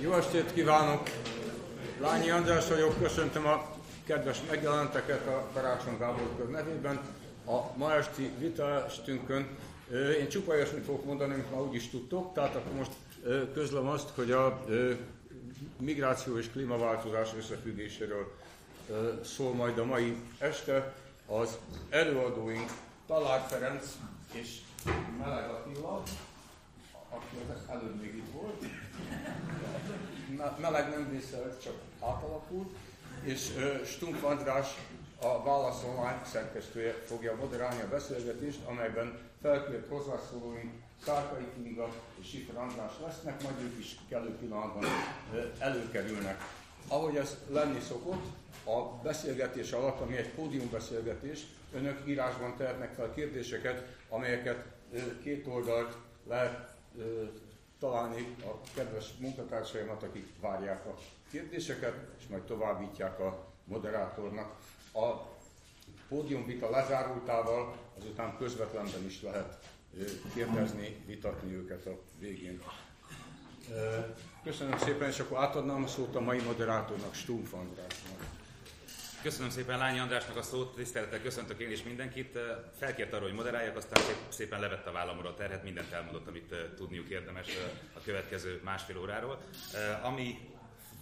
Jó estét kívánok! Lányi András vagyok, köszöntöm a kedves megjelenteket a Karácsony Gábor Kör nevében. A ma esti vita estünkön én csupa olyasmit fogok mondani, amit már úgyis tudtok, tehát akkor most közlöm azt, hogy a migráció és klímaváltozás összefüggéséről szól majd a mai este az előadóink Talár Ferenc és Meleg Attila, aki az előbb még itt volt. Meleg nem vészelt, csak átalakult. És Stunk András, a Válasz Online szerkesztője fogja moderálni a beszélgetést, amelyben felkért hozzászólóink Szárkai Kinga és Sifer András lesznek, majd ők is kellő pillanatban előkerülnek. Ahogy ez lenni szokott, a beszélgetés alatt, ami egy pódiumbeszélgetés, önök írásban tehetnek fel kérdéseket, amelyeket két oldalt lehet találni a kedves munkatársaimat, akik várják a kérdéseket, és majd továbbítják a moderátornak. A pódiumvita lezárultával azután közvetlenben is lehet kérdezni, vitatni őket a végén. Köszönöm szépen, és akkor átadnám a szót a mai moderátornak, Stumpf Andrásnak. Köszönöm szépen Lányi Andrásnak a szót, tisztelettel köszöntök én is mindenkit. Felkért arra, hogy moderáljak, aztán szépen levette a vállamra a terhet, mindent elmondott, amit tudniuk érdemes a következő másfél óráról. Ami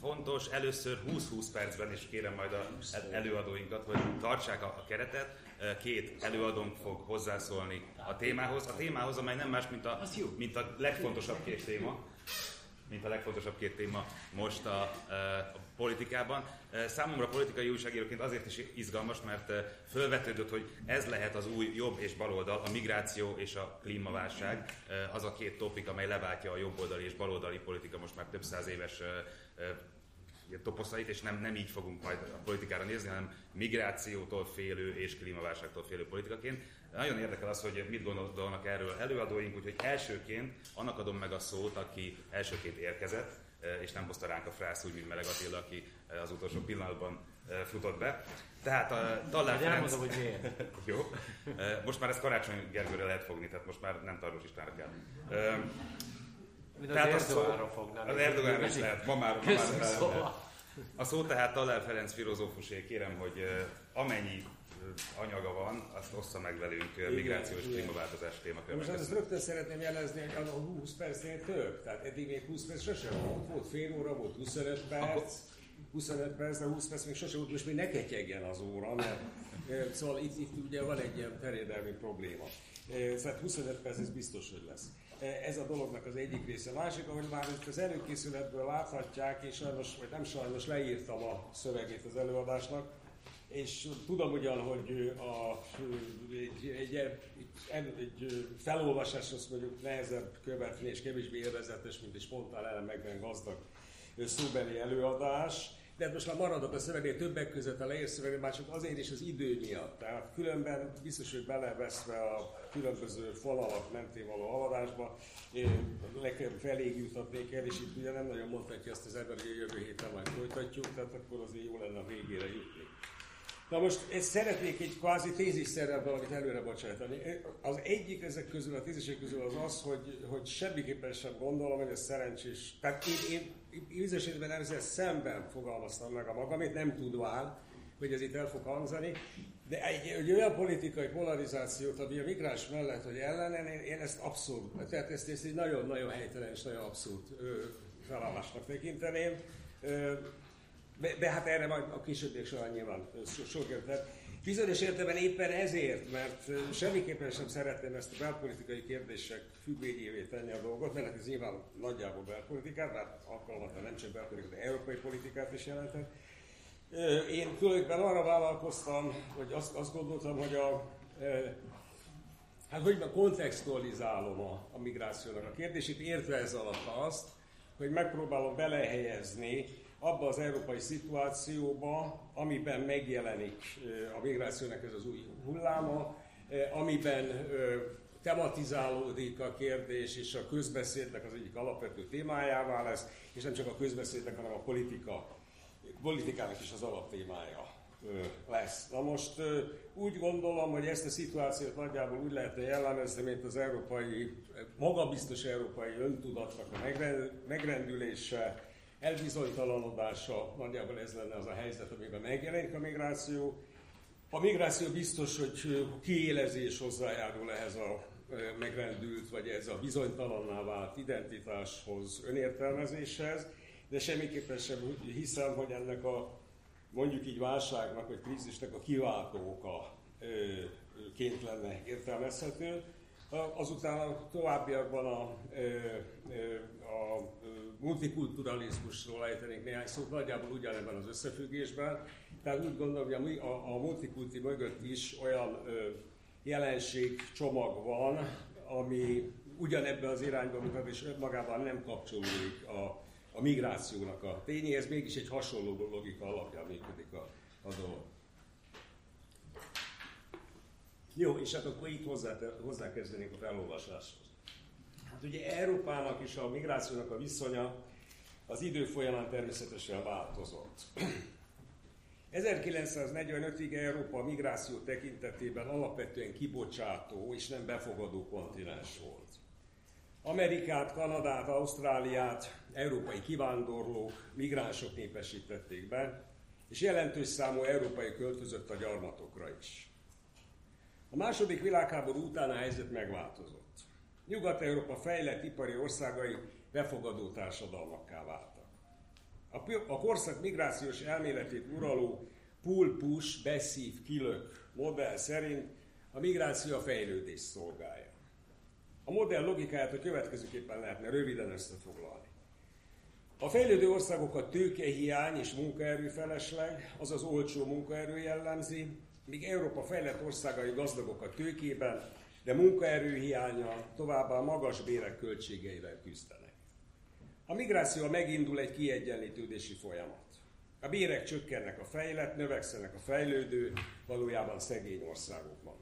fontos, először 20-20 percben, és kérem majd az előadóinkat, hogy tartsák a keretet. Két előadónk fog hozzászólni a témához. A témához, amely nem más, mint a, mint a legfontosabb két téma, mint a legfontosabb két téma most a, a politikában. Számomra politikai újságíróként azért is izgalmas, mert felvetődött, hogy ez lehet az új jobb és baloldal, a migráció és a klímaválság, az a két topik, amely leváltja a jobboldali és baloldali politika most már több száz éves toposzait, és nem, nem így fogunk majd a politikára nézni, hanem migrációtól félő és klímaválságtól félő politikaként. Nagyon érdekel az, hogy mit gondolnak erről előadóink, úgyhogy elsőként annak adom meg a szót, aki elsőként érkezett, és nem hozta ránk a frász úgy, mint Meleg Attila, aki az utolsó pillanatban futott be. Tehát a Tallár Ferenc... Elmondom, hogy miért. Jó. Most már ezt Karácsony Gergőre lehet fogni, tehát most már nem Tarvos Istvánra kell. Mint az tehát Erdogánra fognám. Az Erdogánra is lehet, ma már, ma már szóval. A szó tehát Tallár Ferenc filozófusé, kérem, hogy amennyi anyaga van, azt ossza meg velünk igen, migrációs igen. klímaváltozás témakörben. Most azt rögtön szeretném jelezni, hogy a 20 percnél több. Tehát eddig még 20 perc sosem volt. Volt fél óra, volt 25 perc. 25 perc, de 20 perc még sosem volt, most még ne ketyegjen az óra, mert szóval itt, itt ugye van egy ilyen terjedelmi probléma. Szóval 25 perc ez biztos, hogy lesz. Ez a dolognak az egyik része. A másik, ahogy már itt az előkészületből láthatják, és sajnos, vagy nem sajnos leírtam a szövegét az előadásnak, és tudom ugyan, hogy a, egy, egy, egy, egy felolvasás azt mondjuk nehezebb követni és kevésbé élvezetes, mint egy spontán elemekben gazdag szóbeli előadás, de most már maradok a szövegnél többek között a leír szövegnél, már csak azért is az idő miatt. Tehát különben biztos, hogy beleveszve a különböző falalak mentén való haladásba, én legfeljebb feléig jutatnék el, és itt ugye nem nagyon mondhatja azt az ember, hogy a jövő héten majd folytatjuk, tehát akkor azért jó lenne a végére jutni. Na most ezt szeretnék egy kvázi tézisszerrel valamit előre bocsátani. Az egyik ezek közül, a tézisek közül az az, hogy, hogy semmiképpen sem gondolom, hogy ez szerencsés. Tehát én, én bizonyos esetben ezzel szemben fogalmaztam meg a magamét, nem tudván, hogy ez itt el fog hangzani, de egy, egy olyan politikai polarizációt, ami a migráns mellett, hogy ellenen, én, én ezt abszurd, tehát ezt, ezt egy nagyon-nagyon helytelen és nagyon abszurd felállásnak tekinteném. Ö, be, be, hát erre majd a későbbiek során nyilván sor került. Bizonyos értelemben éppen ezért, mert semmiképpen sem szeretném ezt a belpolitikai kérdések függvényévé tenni a dolgot, mert ez nyilván nagyjából belpolitikát, mert alkalmatlan nem csak belpolitikát, de európai politikát is jelentett. Én tulajdonképpen arra vállalkoztam, hogy azt, azt gondoltam, hogy a hát hogy ma kontextualizálom a, a migrációnak a kérdését, értve ez alatt azt, hogy megpróbálom belehelyezni abba az európai szituációba, amiben megjelenik a migrációnak ez az új hulláma, amiben tematizálódik a kérdés, és a közbeszédnek az egyik alapvető témájává lesz, és nem csak a közbeszédnek, hanem a politika, politikának is az alaptémája lesz. Na most úgy gondolom, hogy ezt a szituációt nagyjából úgy lehetne jellemezni, mint az európai, magabiztos európai öntudatnak a megrendülése, elbizonytalanodása, nagyjából ez lenne az a helyzet, amiben megjelenik a migráció. A migráció biztos, hogy kiélezés hozzájárul ehhez a megrendült, vagy ez a bizonytalanná vált identitáshoz, önértelmezéshez, de semmiképpen sem hiszem, hogy ennek a mondjuk így válságnak, vagy krízisnek a kiváltó oka ként lenne értelmezhető. Azután a továbbiakban a, a multikulturalizmusról ejtenénk néhány szót, nagyjából ugyanebben az összefüggésben. Tehát úgy gondolom, hogy a, a multikulti mögött is olyan jelenség csomag van, ami ugyanebben az irányba mutat, és magában nem kapcsolódik a, a migrációnak a tényéhez, mégis egy hasonló logika alapján működik a, a dolog. Jó, és hát akkor itt hozzá, hozzákezdenék a felolvasáshoz. Hát ugye Európának és a migrációnak a viszonya az idő folyamán természetesen változott. 1945-ig Európa migráció tekintetében alapvetően kibocsátó és nem befogadó kontinens volt. Amerikát, Kanadát, Ausztráliát európai kivándorlók, migránsok népesítették be, és jelentős számú európai költözött a gyarmatokra is. A második világháború után a helyzet megváltozott. Nyugat-Európa fejlett ipari országai befogadó társadalmakká váltak. A korszak migrációs elméletét uraló pull-push, beszív, kilök modell szerint a migráció a fejlődés szolgálja. A modell logikáját a következőképpen lehetne röviden összefoglalni. A fejlődő országokat tőkehiány és munkaerőfelesleg, azaz olcsó munkaerő jellemzi, míg Európa fejlett országai gazdagok a tőkében, de munkaerőhiánya továbbá magas bérek költségeivel küzdenek. A migráció megindul egy kiegyenlítődési folyamat. A bérek csökkennek a fejlett, növekszenek a fejlődő, valójában szegény országokban.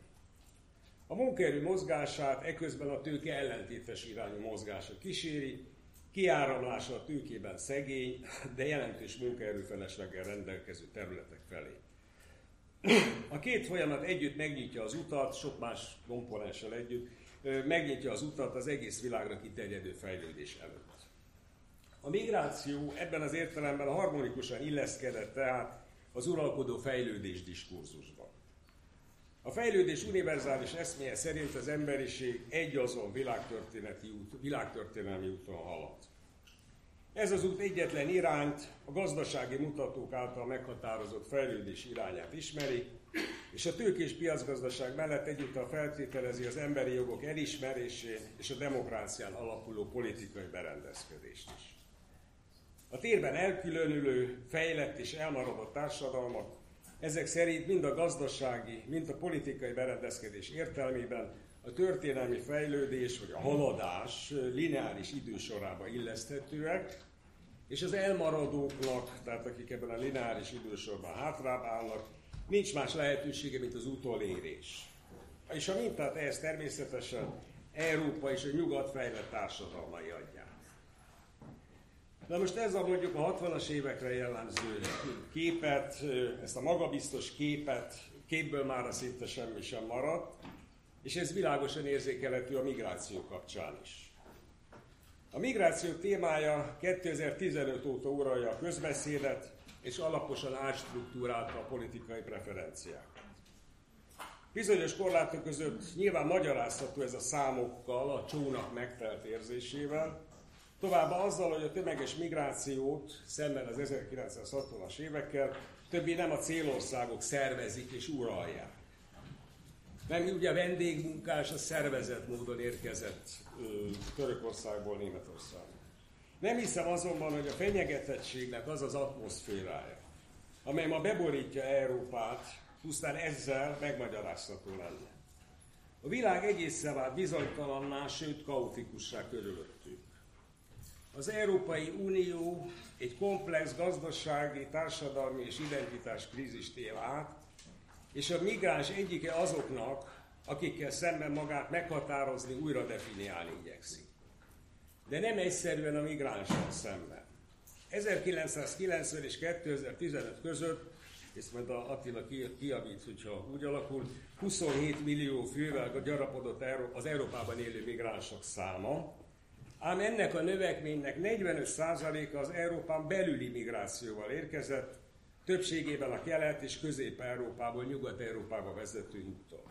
A munkaerő mozgását eközben a tőke ellentétes irányú mozgása kíséri, kiáramlása a tőkében szegény, de jelentős munkaerőfelesleggel rendelkező területek felé. A két folyamat együtt megnyitja az utat, sok más komponenssel együtt, megnyitja az utat az egész világra kiterjedő fejlődés előtt. A migráció ebben az értelemben harmonikusan illeszkedett tehát az uralkodó fejlődés diskurzusban. A fejlődés univerzális eszméje szerint az emberiség egy azon világtörténeti út, világtörténelmi úton halad. Ez az út egyetlen irányt, a gazdasági mutatók által meghatározott fejlődés irányát ismeri, és a tőkés piacgazdaság mellett egyúttal feltételezi az emberi jogok elismerését és a demokrácián alapuló politikai berendezkedést is. A térben elkülönülő, fejlett és elmaradott társadalmak ezek szerint mind a gazdasági, mind a politikai berendezkedés értelmében a történelmi fejlődés vagy a haladás lineáris idősorába illeszthetőek, és az elmaradóknak, tehát akik ebben a lineáris idősorban hátrább állnak, nincs más lehetősége, mint az utolérés. És a mintát ehhez természetesen Európa és a nyugat fejlett társadalmai adják. Na most ez a mondjuk a 60-as évekre jellemző képet, ezt a magabiztos képet, képből már szinte semmi sem maradt, és ez világosan érzékelhető a migráció kapcsán is. A migráció témája 2015 óta uralja a közbeszédet, és alaposan átstruktúrálta a politikai preferenciákat. Bizonyos korlátok között nyilván magyarázható ez a számokkal, a csónak megtelt érzésével, Továbbá azzal, hogy a tömeges migrációt szemben az 1960-as évekkel többé nem a célországok szervezik és uralják. Nem ugye a vendégmunkás a szervezett módon érkezett Törökországból Németországba. Nem hiszem azonban, hogy a fenyegetettségnek az az atmoszférája, amely ma beborítja Európát, pusztán ezzel megmagyarázható lenne. A világ egészen vált bizonytalanná, sőt kaotikussá körülöttünk. Az Európai Unió egy komplex gazdasági, társadalmi és identitás krízist él át, és a migráns egyike azoknak, akikkel szemben magát meghatározni, újra definiálni igyekszik. De nem egyszerűen a migránssal szemben. 1990 és 2015 között, és majd a Attila kiavít, hogyha úgy alakul, 27 millió fővel gyarapodott az Európában élő migránsok száma, ám ennek a növekménynek 45%-a az Európán belüli migrációval érkezett, többségében a kelet és közép-európából nyugat-európába vezető úton.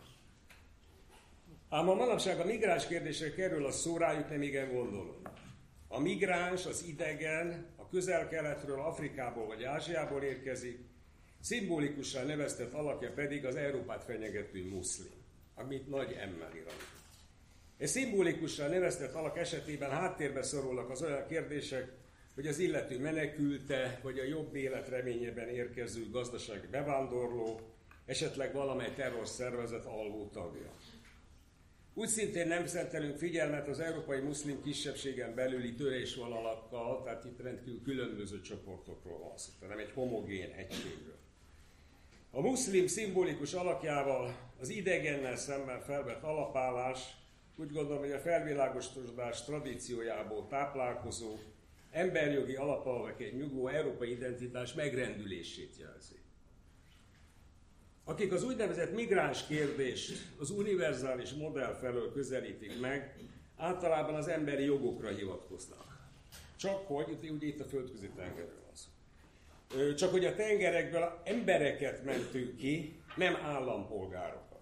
Ám a manapság a migráns kérdésre kerül a szó, rájuk nem igen gondolunk. A migráns, az idegen, a közel-keletről, Afrikából vagy Ázsiából érkezik, Szimbolikusan neveztett alakja pedig az Európát fenyegető muszlim, amit nagy emmel irat. És szimbolikusan neveztett alak esetében háttérbe szorulnak az olyan kérdések, hogy az illető menekülte, vagy a jobb élet reményében érkező gazdasági bevándorló, esetleg valamely terrorszervezet alvó tagja. Úgy szintén nem szentelünk figyelmet az európai muszlim kisebbségen belüli törésvonalakkal, tehát itt rendkívül különböző csoportokról van szó, tehát nem egy homogén egységről. A muszlim szimbolikus alakjával az idegennel szemben felvett alapállás úgy gondolom, hogy a felvilágosodás tradíciójából táplálkozó, emberjogi egy nyugvó európai identitás megrendülését jelzi. Akik az úgynevezett migráns kérdést az univerzális modell felől közelítik meg, általában az emberi jogokra hivatkoznak. Csak hogy, ugye itt a földközi tengerről csak hogy a tengerekből embereket mentünk ki, nem állampolgárokat.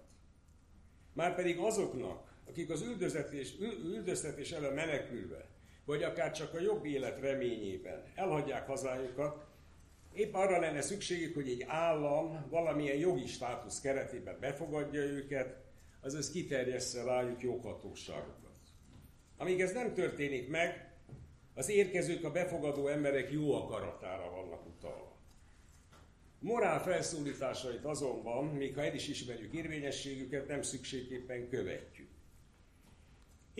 Márpedig azoknak, akik az üldözetés, üldöztetés ellen menekülve, vagy akár csak a jobb élet reményében elhagyják hazájukat, épp arra lenne szükségük, hogy egy állam valamilyen jogi státusz keretében befogadja őket, azaz kiterjessze rájuk joghatóságokat. Amíg ez nem történik meg, az érkezők a befogadó emberek jó akaratára vannak utalva. Morál felszólításait azonban, még ha el is ismerjük érvényességüket, nem szükségképpen követjük.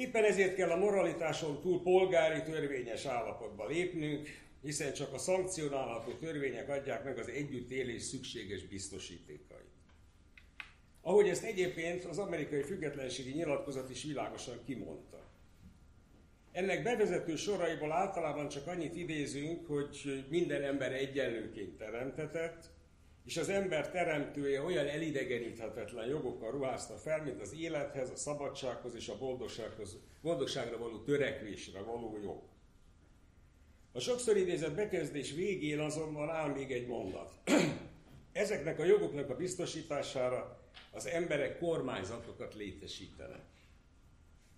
Éppen ezért kell a moralitáson túl polgári törvényes állapotba lépnünk, hiszen csak a szankcionálható törvények adják meg az együttélés szükséges biztosítékait. Ahogy ezt egyébként az amerikai függetlenségi nyilatkozat is világosan kimondta. Ennek bevezető soraiból általában csak annyit idézünk, hogy minden ember egyenlőként teremtetett, és az ember teremtője olyan elidegeníthetetlen jogokkal ruházta fel, mint az élethez, a szabadsághoz és a boldogsághoz, boldogságra való törekvésre való jog. A sokszor idézett bekezdés végén azonban áll még egy mondat. Ezeknek a jogoknak a biztosítására az emberek kormányzatokat létesítenek.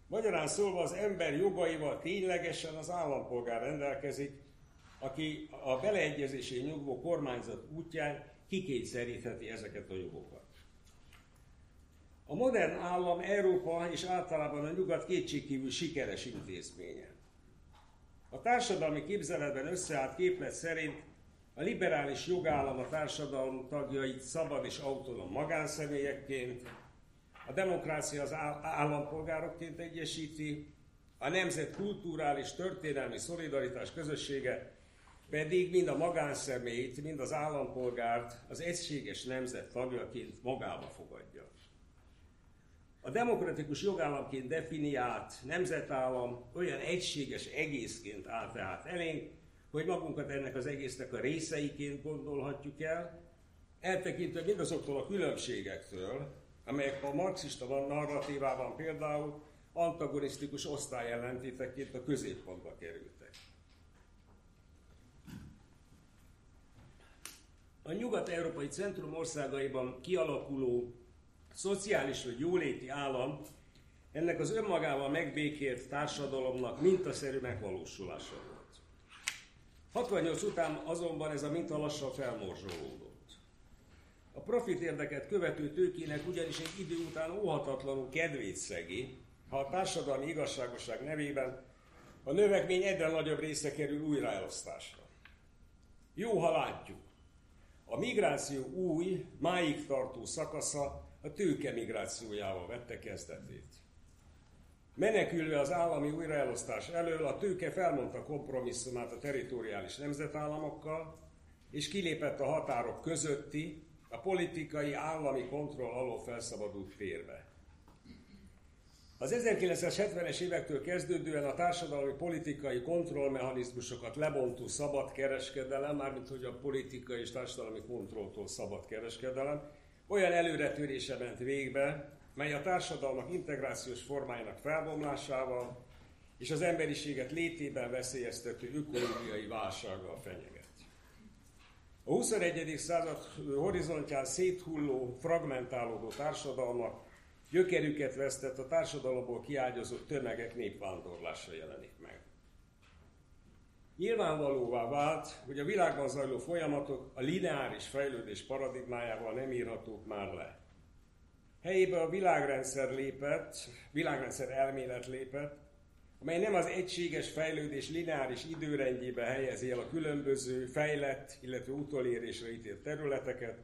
Magyarán szólva az ember jogaival ténylegesen az állampolgár rendelkezik, aki a beleegyezésén nyugvó kormányzat útján kikényszerítheti ezeket a jogokat. A modern állam Európa és általában a nyugat kétségkívül sikeres intézménye. A társadalmi képzeletben összeállt képlet szerint a liberális jogállam a társadalom tagjait szabad és autonóm magánszemélyekként, a demokrácia az állampolgárokként egyesíti, a nemzet kulturális, történelmi szolidaritás közössége pedig mind a magánszemélyt, mind az állampolgárt az egységes nemzet tagjaként magába fogadja. A demokratikus jogállamként definiált nemzetállam olyan egységes egészként áll tehát elénk, hogy magunkat ennek az egésznek a részeiként gondolhatjuk el, eltekintve mindazoktól a különbségektől, amelyek a marxista narratívában például antagonisztikus osztályellentéteként a középpontba kerültek. A nyugat-európai centrum országaiban kialakuló szociális vagy jóléti állam ennek az önmagával megbékélt társadalomnak mintaszerű megvalósulása volt. 68 után azonban ez a minta lassan felmorzsolódott. A profit érdeket követő tőkének ugyanis egy idő után óhatatlanul kedvét szegi, ha a társadalmi igazságosság nevében a növekmény egyre nagyobb része kerül újraelosztásra. Jó, ha látjuk. A migráció új, máig tartó szakasza a tőke migrációjával vette kezdetét. Menekülve az állami újraelosztás elől, a tőke felmondta kompromisszumát a teritoriális nemzetállamokkal, és kilépett a határok közötti, a politikai állami kontroll alól felszabadult térbe. Az 1970-es évektől kezdődően a társadalmi politikai kontrollmechanizmusokat lebontó szabad kereskedelem, mármint hogy a politikai és társadalmi kontrolltól szabad kereskedelem, olyan előretörése ment végbe, mely a társadalmak integrációs formájának felbomlásával és az emberiséget létében veszélyeztető ökológiai válsággal fenyeget. A 21. század horizontján széthulló, fragmentálódó társadalmak gyökerüket vesztett a társadalomból kiágyazott tömegek népvándorlása jelenik meg. Nyilvánvalóvá vált, hogy a világban zajló folyamatok a lineáris fejlődés paradigmájával nem írhatók már le. Helyébe a világrendszer lépett, világrendszer elmélet lépett, amely nem az egységes fejlődés lineáris időrendjébe helyezi el a különböző fejlett, illetve utolérésre ítélt területeket,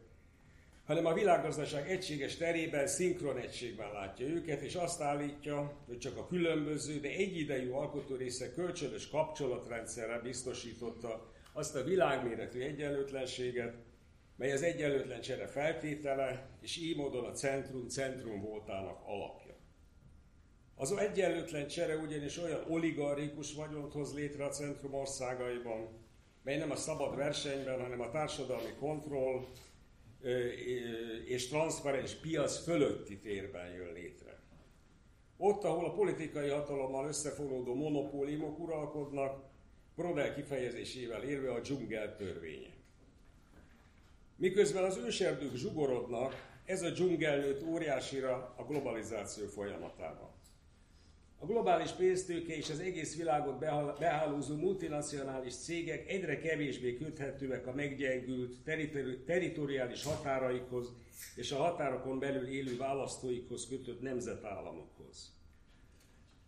hanem a világgazdaság egységes terében, szinkron egységben látja őket, és azt állítja, hogy csak a különböző, de egyidejű alkotórészek kölcsönös kapcsolatrendszerre biztosította azt a világméretű egyenlőtlenséget, mely az egyenlőtlen csere feltétele, és így módon a centrum centrum voltának alapja. Az egyenlőtlen csere ugyanis olyan oligarchikus vagyont hoz létre a centrum országaiban, mely nem a szabad versenyben, hanem a társadalmi kontroll és transzparens piac fölötti térben jön létre. Ott, ahol a politikai hatalommal összefonódó monopóliumok uralkodnak, Brodel kifejezésével érve a dzsungel törvénye. Miközben az őserdők zsugorodnak, ez a dzsungel nőtt óriásira a globalizáció folyamatában. A globális pénztőke és az egész világot behálózó multinacionális cégek egyre kevésbé köthetőek a meggyengült teritoriális határaikhoz és a határokon belül élő választóikhoz kötött nemzetállamokhoz.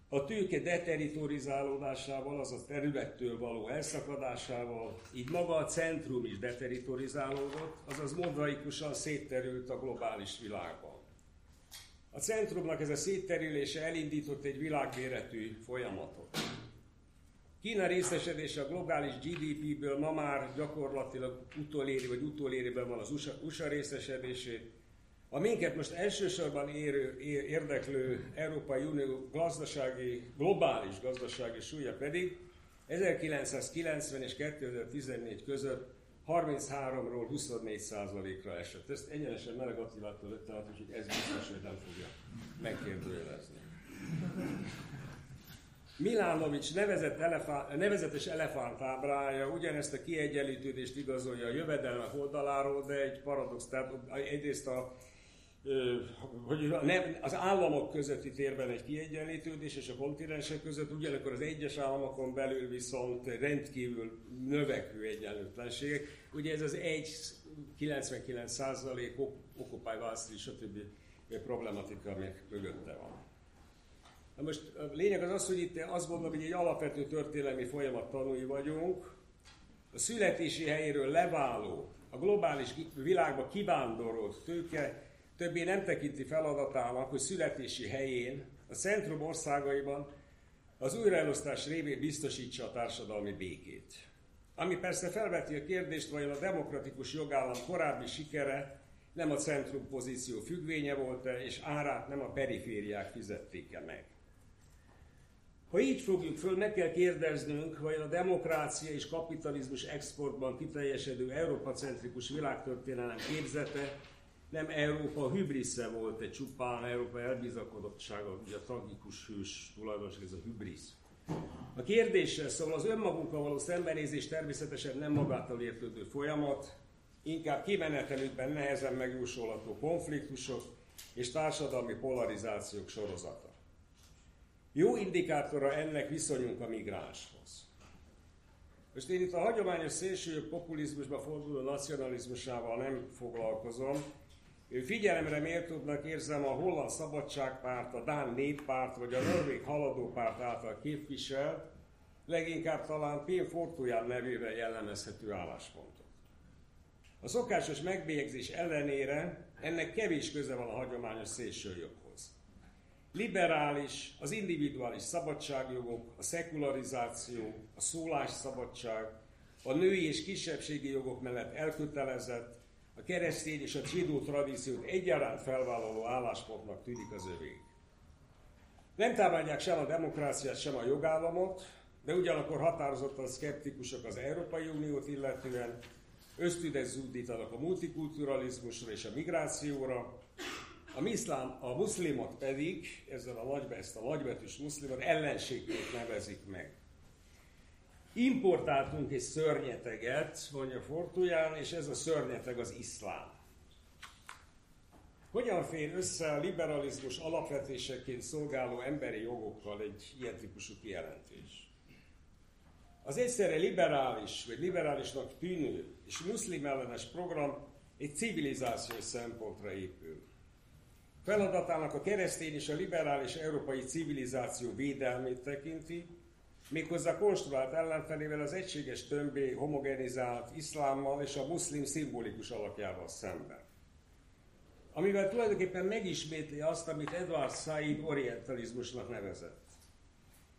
A tőke deteritorizálódásával, azaz területtől való elszakadásával, így maga a centrum is deteritorizálódott, azaz mozaikusan szétterült a globális világban. A centrumnak ez a szétterülése elindított egy világméretű folyamatot. Kína részesedése a globális GDP-ből ma már gyakorlatilag utoléri, vagy utolérében van az USA, USA részesedését. A minket most elsősorban érő, érdeklő Európai Unió gazdasági, globális gazdasági súlya pedig 1990 és 2014 között 33-ról 24 százalékra esett. Ezt egyenesen Meleg Attilától lőttem át, úgyhogy ez biztos, hogy nem fogja megkérdőjelezni. Milánovics nevezett elefánt, nevezetes elefántábrája ugyanezt a kiegyenlítődést igazolja a jövedelmek oldaláról, de egy paradox, tehát egyrészt a hogy az államok közötti térben egy kiegyenlítődés, és a kontinensek között ugyanakkor az egyes államokon belül viszont rendkívül növekvő egyenlőtlenségek. Ugye ez az 1,99 százalék Occupy Wall Street, stb. problematika, ami mögötte van. Na most a lényeg az az, hogy itt azt gondolom, hogy egy alapvető történelmi folyamat tanúi vagyunk. A születési helyéről leváló, a globális világba kivándorolt tőke többé nem tekinti feladatának, hogy születési helyén, a centrum országaiban az újraelosztás révén biztosítsa a társadalmi békét. Ami persze felveti a kérdést, vajon a demokratikus jogállam korábbi sikere nem a centrum pozíció függvénye volt-e, és árát nem a perifériák fizették-e meg. Ha így fogjuk föl, meg kell kérdeznünk, vajon a demokrácia és kapitalizmus exportban kiteljesedő európacentrikus világtörténelem képzete nem Európa hübrisze volt egy csupán Európa elbizakodottsága, ugye a tragikus hős tulajdonos, ez a hübrisz. A kérdéssel szóval az önmagunkkal való szembenézés természetesen nem magától értődő folyamat, inkább kimenetelükben nehezen megjósolható konfliktusok és társadalmi polarizációk sorozata. Jó indikátora ennek viszonyunk a migránshoz. Most én itt a hagyományos szélső populizmusba forduló nacionalizmusával nem foglalkozom, Figyelemre méltóbbnak érzem a Holland Szabadságpárt, a Dán Néppárt vagy a Norvég Haladópárt által képviselt, leginkább talán Pén Fortuján nevével jellemezhető álláspontot. A szokásos megbélyegzés ellenére ennek kevés köze van a hagyományos szélsőjoghoz. Liberális, az individuális szabadságjogok, a szekularizáció, a szólásszabadság, a női és kisebbségi jogok mellett elkötelezett, a keresztény és a csidó tradíciót egyaránt felvállaló álláspontnak tűnik az övé. Nem támadják sem a demokráciát, sem a jogállamot, de ugyanakkor határozottan szkeptikusok az Európai Uniót illetően, ösztünet zúdítanak a multikulturalizmusra és a migrációra, a, miszlám, a muszlimot pedig, ezzel a nagybe, ezt a nagybetűs muszlimot ellenségként nevezik meg. Importáltunk egy szörnyeteget, mondja Fortuján, és ez a szörnyeteg az iszlám. Hogyan fér össze a liberalizmus alapvetéseként szolgáló emberi jogokkal egy ilyen típusú kijelentés? Az egyszerre liberális, vagy liberálisnak tűnő és muszlim ellenes program egy civilizációs szempontra épül. Feladatának a keresztény és a liberális európai civilizáció védelmét tekinti, méghozzá konstruált ellenfelével az egységes tömbé homogenizált iszlámmal és a muszlim szimbolikus alakjával szemben. Amivel tulajdonképpen megismétli azt, amit Edward Said orientalizmusnak nevezett.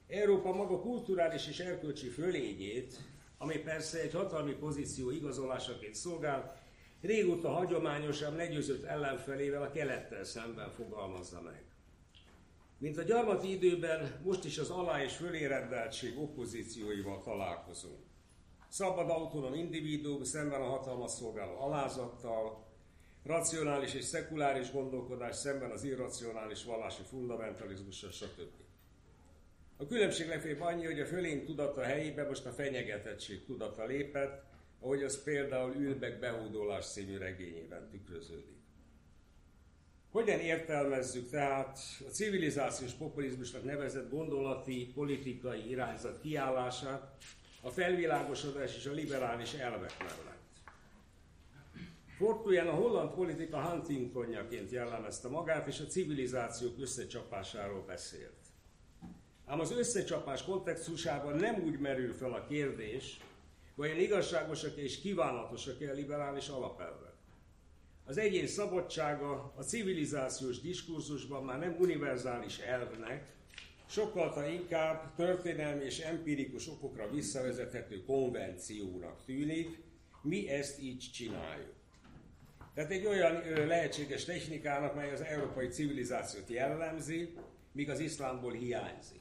Európa maga kulturális és erkölcsi fölényét, ami persze egy hatalmi pozíció igazolásaként szolgál, régóta hagyományosan legyőzött ellenfelével a kelettel szemben fogalmazza meg. Mint a gyarmati időben, most is az alá- és fölérendeltség oppozícióival találkozunk. Szabad autonóm individuum szemben a hatalmas szolgáló alázattal, racionális és szekuláris gondolkodás szemben az irracionális vallási fundamentalizmussal, stb. A különbség legfőbb annyi, hogy a fölény tudata helyébe most a fenyegetettség tudata lépett, ahogy az például Ülbek behódolás című regényében tükröződik. Hogyan értelmezzük tehát a civilizációs populizmusnak nevezett gondolati, politikai irányzat kiállását a felvilágosodás és a liberális elvek mellett? Fortuján a holland politika Huntingtonjaként jellemezte magát, és a civilizációk összecsapásáról beszélt. Ám az összecsapás kontextusában nem úgy merül fel a kérdés, vajon igazságosak és kívánatosak-e a liberális alapelvek. Az egyén szabadsága a civilizációs diskurzusban már nem univerzális elvnek, sokkal inkább történelmi és empirikus okokra visszavezethető konvenciónak tűnik, mi ezt így csináljuk. Tehát egy olyan lehetséges technikának, mely az európai civilizációt jellemzi, míg az iszlámból hiányzik.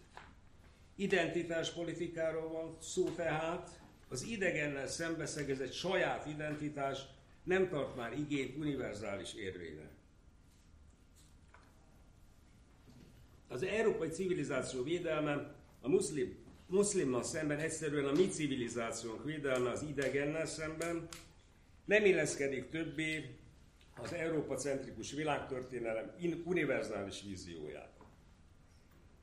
Identitáspolitikáról van szó tehát, az idegennel szembeszegezett saját identitás nem tart már igényt univerzális érvényre. Az európai civilizáció védelme a muszlim, muszlimmal szemben egyszerűen a mi civilizációnk védelme az idegennel szemben nem illeszkedik többé az Európa-centrikus világtörténelem univerzális vízióját.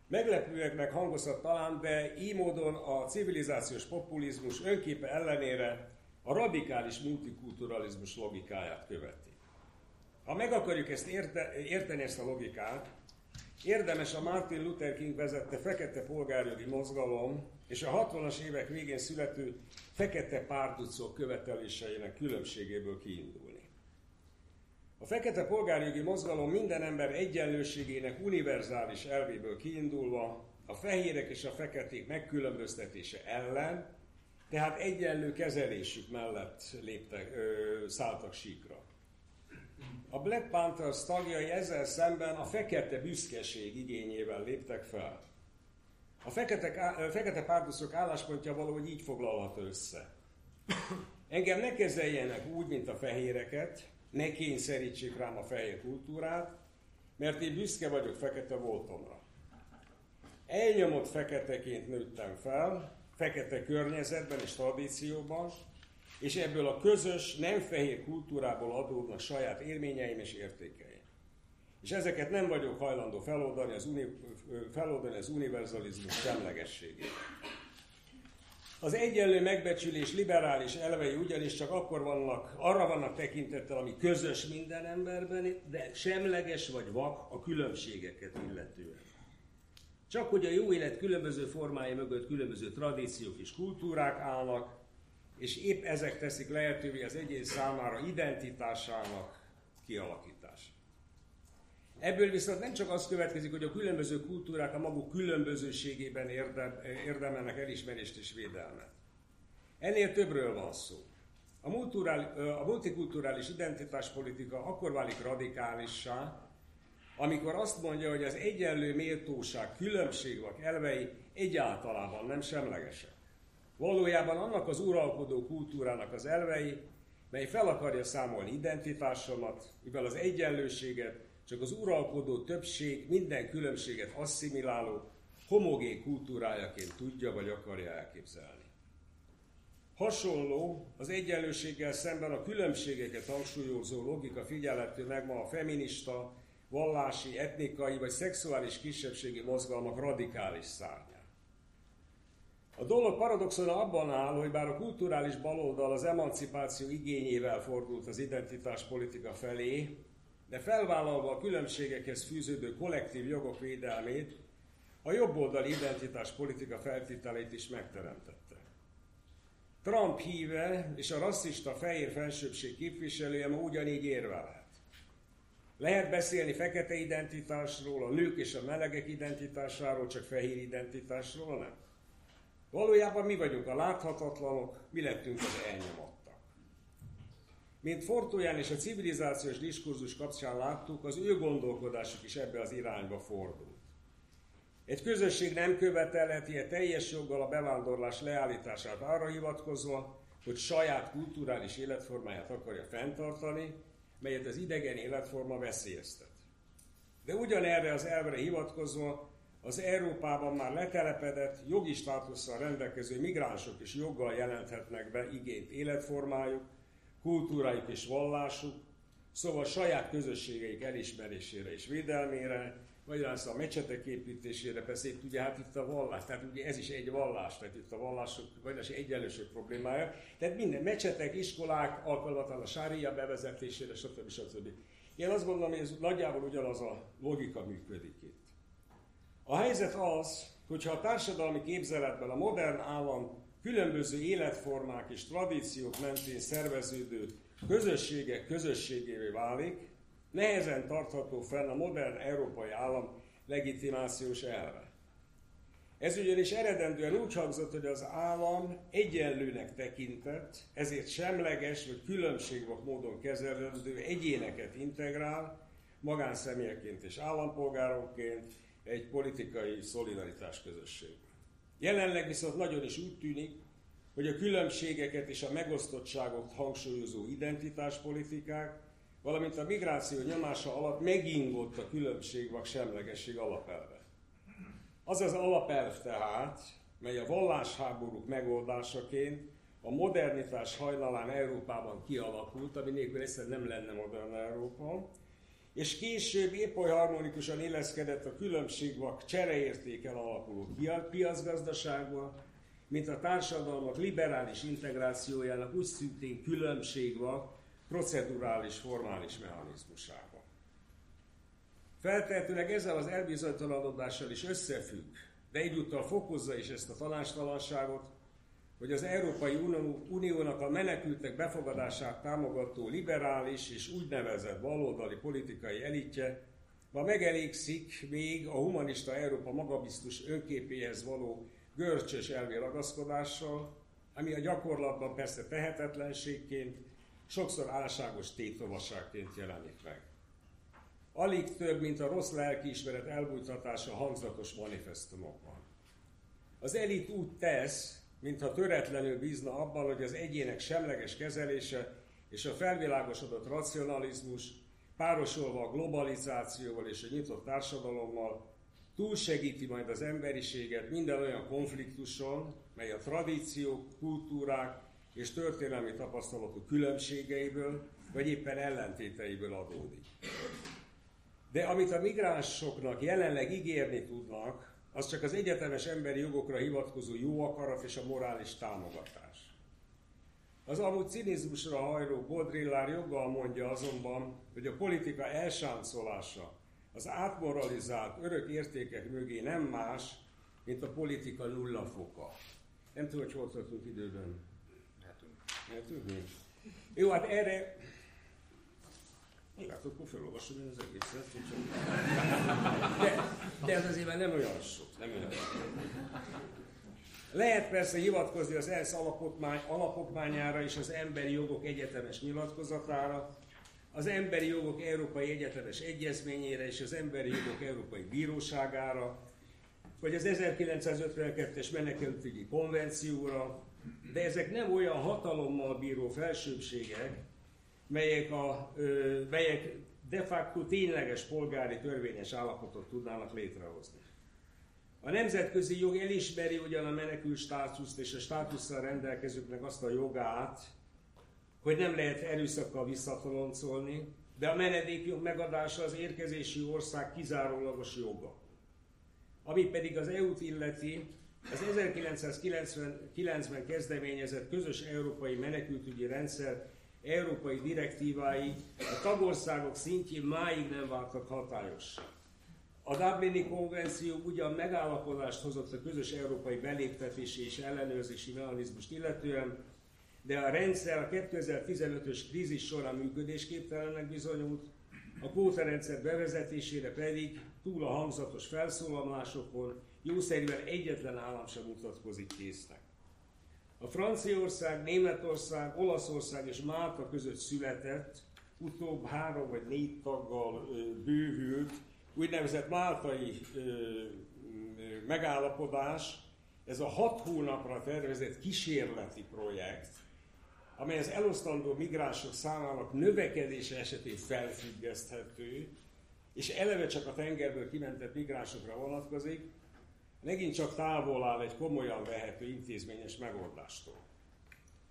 Meglepőeknek hangozhat talán, de így módon a civilizációs populizmus önképe ellenére a radikális multikulturalizmus logikáját követi. Ha meg akarjuk ezt érte, érteni, ezt a logikát, érdemes a Martin Luther King vezette fekete polgárjogi mozgalom és a 60-as évek végén születő fekete párducok követeléseinek különbségéből kiindulni. A fekete polgárjogi mozgalom minden ember egyenlőségének univerzális elvéből kiindulva a fehérek és a feketék megkülönböztetése ellen, tehát egyenlő kezelésük mellett léptek, ö, szálltak síkra. A Black Panthers tagjai ezzel szemben a fekete büszkeség igényével léptek fel. A fekete, fekete párduszok álláspontja valahogy így foglalható össze. Engem ne kezeljenek úgy, mint a fehéreket, ne kényszerítsék rám a fehér kultúrát, mert én büszke vagyok fekete voltomra. Elnyomott feketeként nőttem fel, fekete környezetben és tradícióban, és ebből a közös, nem fehér kultúrából adódnak saját élményeim és értékeim. És ezeket nem vagyok hajlandó feloldani az, uni, feloldani az univerzalizmus semlegességét. Az egyenlő megbecsülés liberális elvei ugyanis csak akkor vannak, arra vannak tekintettel, ami közös minden emberben, de semleges vagy vak a különbségeket illetően. Csak hogy a jó élet különböző formái mögött különböző tradíciók és kultúrák állnak, és épp ezek teszik lehetővé az egyén számára identitásának kialakítását. Ebből viszont nem csak az következik, hogy a különböző kultúrák a maguk különbözőségében érdem, érdemelnek elismerést és védelmet. Ennél többről van szó. A, a multikulturális identitáspolitika akkor válik radikálissá, amikor azt mondja, hogy az egyenlő méltóság, különbségek elvei egyáltalában nem semlegesek. Valójában annak az uralkodó kultúrának az elvei, mely fel akarja számolni identitásomat, mivel az egyenlőséget csak az uralkodó többség minden különbséget asszimiláló, homogén kultúrájaként tudja vagy akarja elképzelni. Hasonló az egyenlőséggel szemben a különbségeket hangsúlyozó logika figyelhető meg ma a feminista, vallási, etnikai vagy szexuális kisebbségi mozgalmak radikális szárnyán. A dolog paradoxon abban áll, hogy bár a kulturális baloldal az emancipáció igényével fordult az identitáspolitika felé, de felvállalva a különbségekhez fűződő kollektív jogok védelmét, a jobboldali identitáspolitika feltételeit is megteremtette. Trump híve és a rasszista fehér felsőbbség képviselője ma ugyanígy érvelhet. Lehet beszélni fekete identitásról, a nők és a melegek identitásáról, csak fehér identitásról nem? Valójában mi vagyunk a láthatatlanok, mi lettünk az elnyomottak. Mint Fortóján és a civilizációs diskurzus kapcsán láttuk, az ő gondolkodásuk is ebbe az irányba fordult. Egy közösség nem követelheti a teljes joggal a bevándorlás leállítását arra hivatkozva, hogy saját kulturális életformáját akarja fenntartani, melyet az idegen életforma veszélyeztet. De ugyanerre az elvre hivatkozva az Európában már letelepedett, jogi státusszal rendelkező migránsok is joggal jelenthetnek be igényt életformájuk, kultúrájuk és vallásuk, szóval saját közösségeik elismerésére és védelmére, vagy a mecsetek építésére, itt ugye hát itt a vallás, tehát ugye ez is egy vallás, tehát itt a vallások, az egyenlőség problémája. Tehát minden mecsetek, iskolák alkalmatlan a sária bevezetésére, stb. stb. Én azt gondolom, hogy ez nagyjából ugyanaz a logika működik itt. A helyzet az, hogyha a társadalmi képzeletben a modern állam különböző életformák és tradíciók mentén szerveződő közösségek közösségévé válik, nehezen tartható fenn a modern európai állam legitimációs elve. Ez ugyanis eredendően úgy hangzott, hogy az állam egyenlőnek tekintett, ezért semleges vagy különbségvak módon kezelendő egyéneket integrál, magánszemélyeként és állampolgárokként, egy politikai szolidaritás közösségbe. Jelenleg viszont nagyon is úgy tűnik, hogy a különbségeket és a megosztottságot hangsúlyozó identitáspolitikák, valamint a migráció nyomása alatt megingott a különbségvak semlegesség alapelve. Az az alapelv tehát, mely a vallásháborúk megoldásaként a modernitás hajnalán Európában kialakult, ami nélkül egyszerűen nem lenne modern Európa, és később épp olyan harmonikusan illeszkedett a különbségvak csereértéken alapuló piacgazdaságba, mint a társadalmak liberális integrációjának úgy szintén különbségvak procedurális, formális mechanizmusába. Feltehetőleg ezzel az elbizonytalanodással is összefügg, de egyúttal fokozza is ezt a tanástalanságot, hogy az Európai Uniónak a menekültek befogadását támogató liberális és úgynevezett baloldali politikai elitje ma megelégszik még a humanista Európa magabiztos önképéhez való görcsös elvi ragaszkodással, ami a gyakorlatban persze tehetetlenségként, sokszor álságos tétovasságként jelenik meg. Alig több, mint a rossz lelkiismeret elbújtatása hangzatos manifestumokban. Az elit úgy tesz, mintha töretlenül bízna abban, hogy az egyének semleges kezelése és a felvilágosodott racionalizmus párosolva a globalizációval és a nyitott társadalommal túlsegíti majd az emberiséget minden olyan konfliktuson, mely a tradíciók, kultúrák és történelmi tapasztalatok különbségeiből, vagy éppen ellentéteiből adódik. De amit a migránsoknak jelenleg ígérni tudnak, az csak az egyetemes emberi jogokra hivatkozó jó akarat és a morális támogatás. Az amúgy cinizmusra hajró Baudrillard joggal mondja azonban, hogy a politika elsáncolása az átmoralizált örök értékek mögé nem más, mint a politika nulla foka. Nem tudom, hogy hol tartunk időben. Lehetünk? Jó, hát erre Hát akkor felolvasom én az egészet. De, de ez azért már nem olyan sok. Nem olyan sok. Lehet persze hivatkozni az ENSZ alapokmány, alapokmányára és az emberi jogok egyetemes nyilatkozatára, az emberi jogok Európai Egyetemes Egyezményére és az emberi jogok Európai Bíróságára, vagy az 1952-es menekültügyi konvencióra, de ezek nem olyan hatalommal bíró felsőbségek, melyek, a, melyek de facto tényleges polgári törvényes állapotot tudnának létrehozni. A nemzetközi jog elismeri ugyan a menekült státuszt és a státusszal rendelkezőknek azt a jogát, hogy nem lehet erőszakkal visszatoloncolni, de a menedékjog megadása az érkezési ország kizárólagos joga. Ami pedig az EU-t illeti, az 1999-ben kezdeményezett közös európai menekültügyi rendszer európai direktívái a tagországok szintjén máig nem váltak hatályos. A Dublini konvenció ugyan megállapodást hozott a közös európai beléptetési és ellenőrzési mechanizmust illetően, de a rendszer a 2015-ös krízis során működésképtelennek bizonyult, a kvótarendszer bevezetésére pedig túl a hangzatos felszólalásokon jószerűen egyetlen állam sem mutatkozik késznek. A Franciaország, Németország, Olaszország és Málta között született, utóbb három vagy négy taggal bővült, úgynevezett máltai megállapodás, ez a hat hónapra tervezett kísérleti projekt, amely az elosztandó migránsok számának növekedése esetén felfüggeszthető, és eleve csak a tengerből kimentett migránsokra vonatkozik, megint csak távol áll egy komolyan vehető intézményes megoldástól.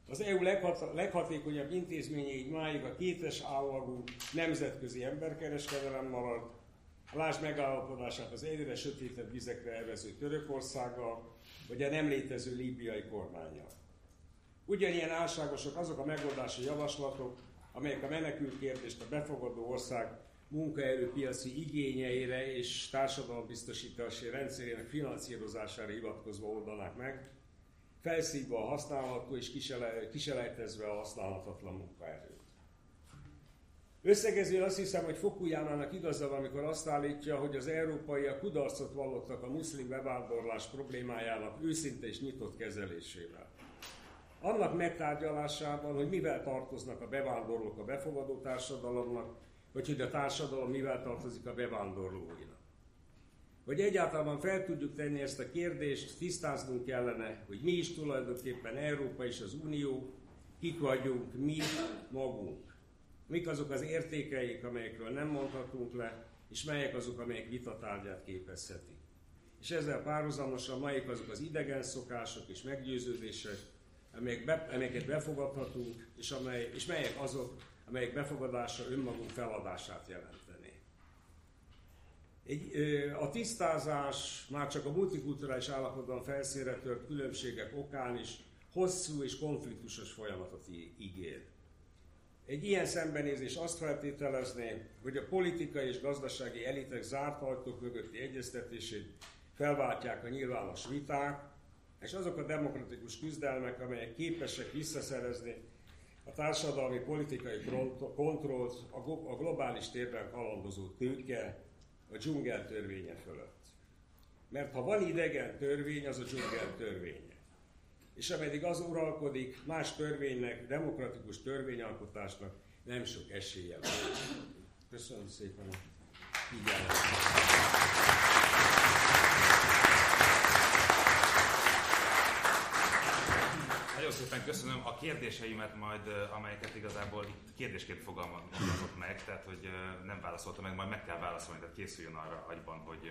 Az EU leghat- leghatékonyabb intézménye így máig a kétes állagú nemzetközi emberkereskedelem marad, a Lásd megállapodását az egyre sötétebb vizekre elvező Törökországgal, vagy a nem létező líbiai kormányjal. Ugyanilyen álságosak azok a megoldási javaslatok, amelyek a menekült kérdést a befogadó ország munkaerőpiaci igényeire és társadalombiztosítási rendszerének finanszírozására hivatkozva oldanák meg, felszívva a használható és kiselejtezve a használhatatlan munkaerőt. Összegezően azt hiszem, hogy Fokujánának igaza van, amikor azt állítja, hogy az európaiak kudarcot vallottak a muszlim bevándorlás problémájának őszinte és nyitott kezelésével. Annak megtárgyalásában, hogy mivel tartoznak a bevándorlók a befogadó társadalomnak, vagy hogy a társadalom mivel tartozik a bevándorlóinak. Hogy egyáltalán fel tudjuk tenni ezt a kérdést, tisztáznunk kellene, hogy mi is tulajdonképpen Európa és az Unió, kik vagyunk mi magunk. Mik azok az értékeik, amelyekről nem mondhatunk le, és melyek azok, amelyek vitatárgyát képezhetik. És ezzel párhuzamosan melyek azok az idegen szokások és meggyőződések, amelyek be, amelyeket befogadhatunk, és, amely, és melyek azok, amelyek befogadása önmagunk feladását jelentené. Egy, a tisztázás már csak a multikulturális állapotban felszínre tört különbségek okán is hosszú és konfliktusos folyamatot ígér. Egy ilyen szembenézés azt feltételezné, hogy a politikai és gazdasági elitek zárt ajtók mögötti egyeztetését felváltják a nyilvános viták, és azok a demokratikus küzdelmek, amelyek képesek visszaszerezni a társadalmi politikai kontrollt a globális térben kalandozó tőke a dzsungel törvénye fölött. Mert ha van idegen törvény, az a dzsungel törvénye. És ameddig az uralkodik, más törvénynek, demokratikus törvényalkotásnak nem sok esélye van. Köszönöm szépen a figyelmet. Nagyon szépen köszönöm a kérdéseimet majd, amelyeket igazából kérdésként fogalmazott meg, tehát hogy nem válaszolta meg, majd meg kell válaszolni, tehát készüljön arra agyban, hogy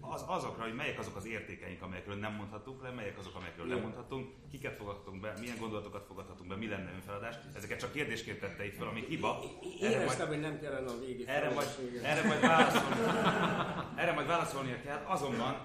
az, azokra, hogy melyek azok az értékeink, amelyekről nem mondhatunk le, melyek azok, amelyekről nem mondhatunk, kiket fogadhatunk be, milyen gondolatokat fogadhatunk be, mi lenne önfeladás. Ezeket csak kérdésként tette itt fel, ami hiba. Erre majd, hogy nem kellene a végét. Erre majd, erre majd válaszolni, erre majd válaszolnia kell, azonban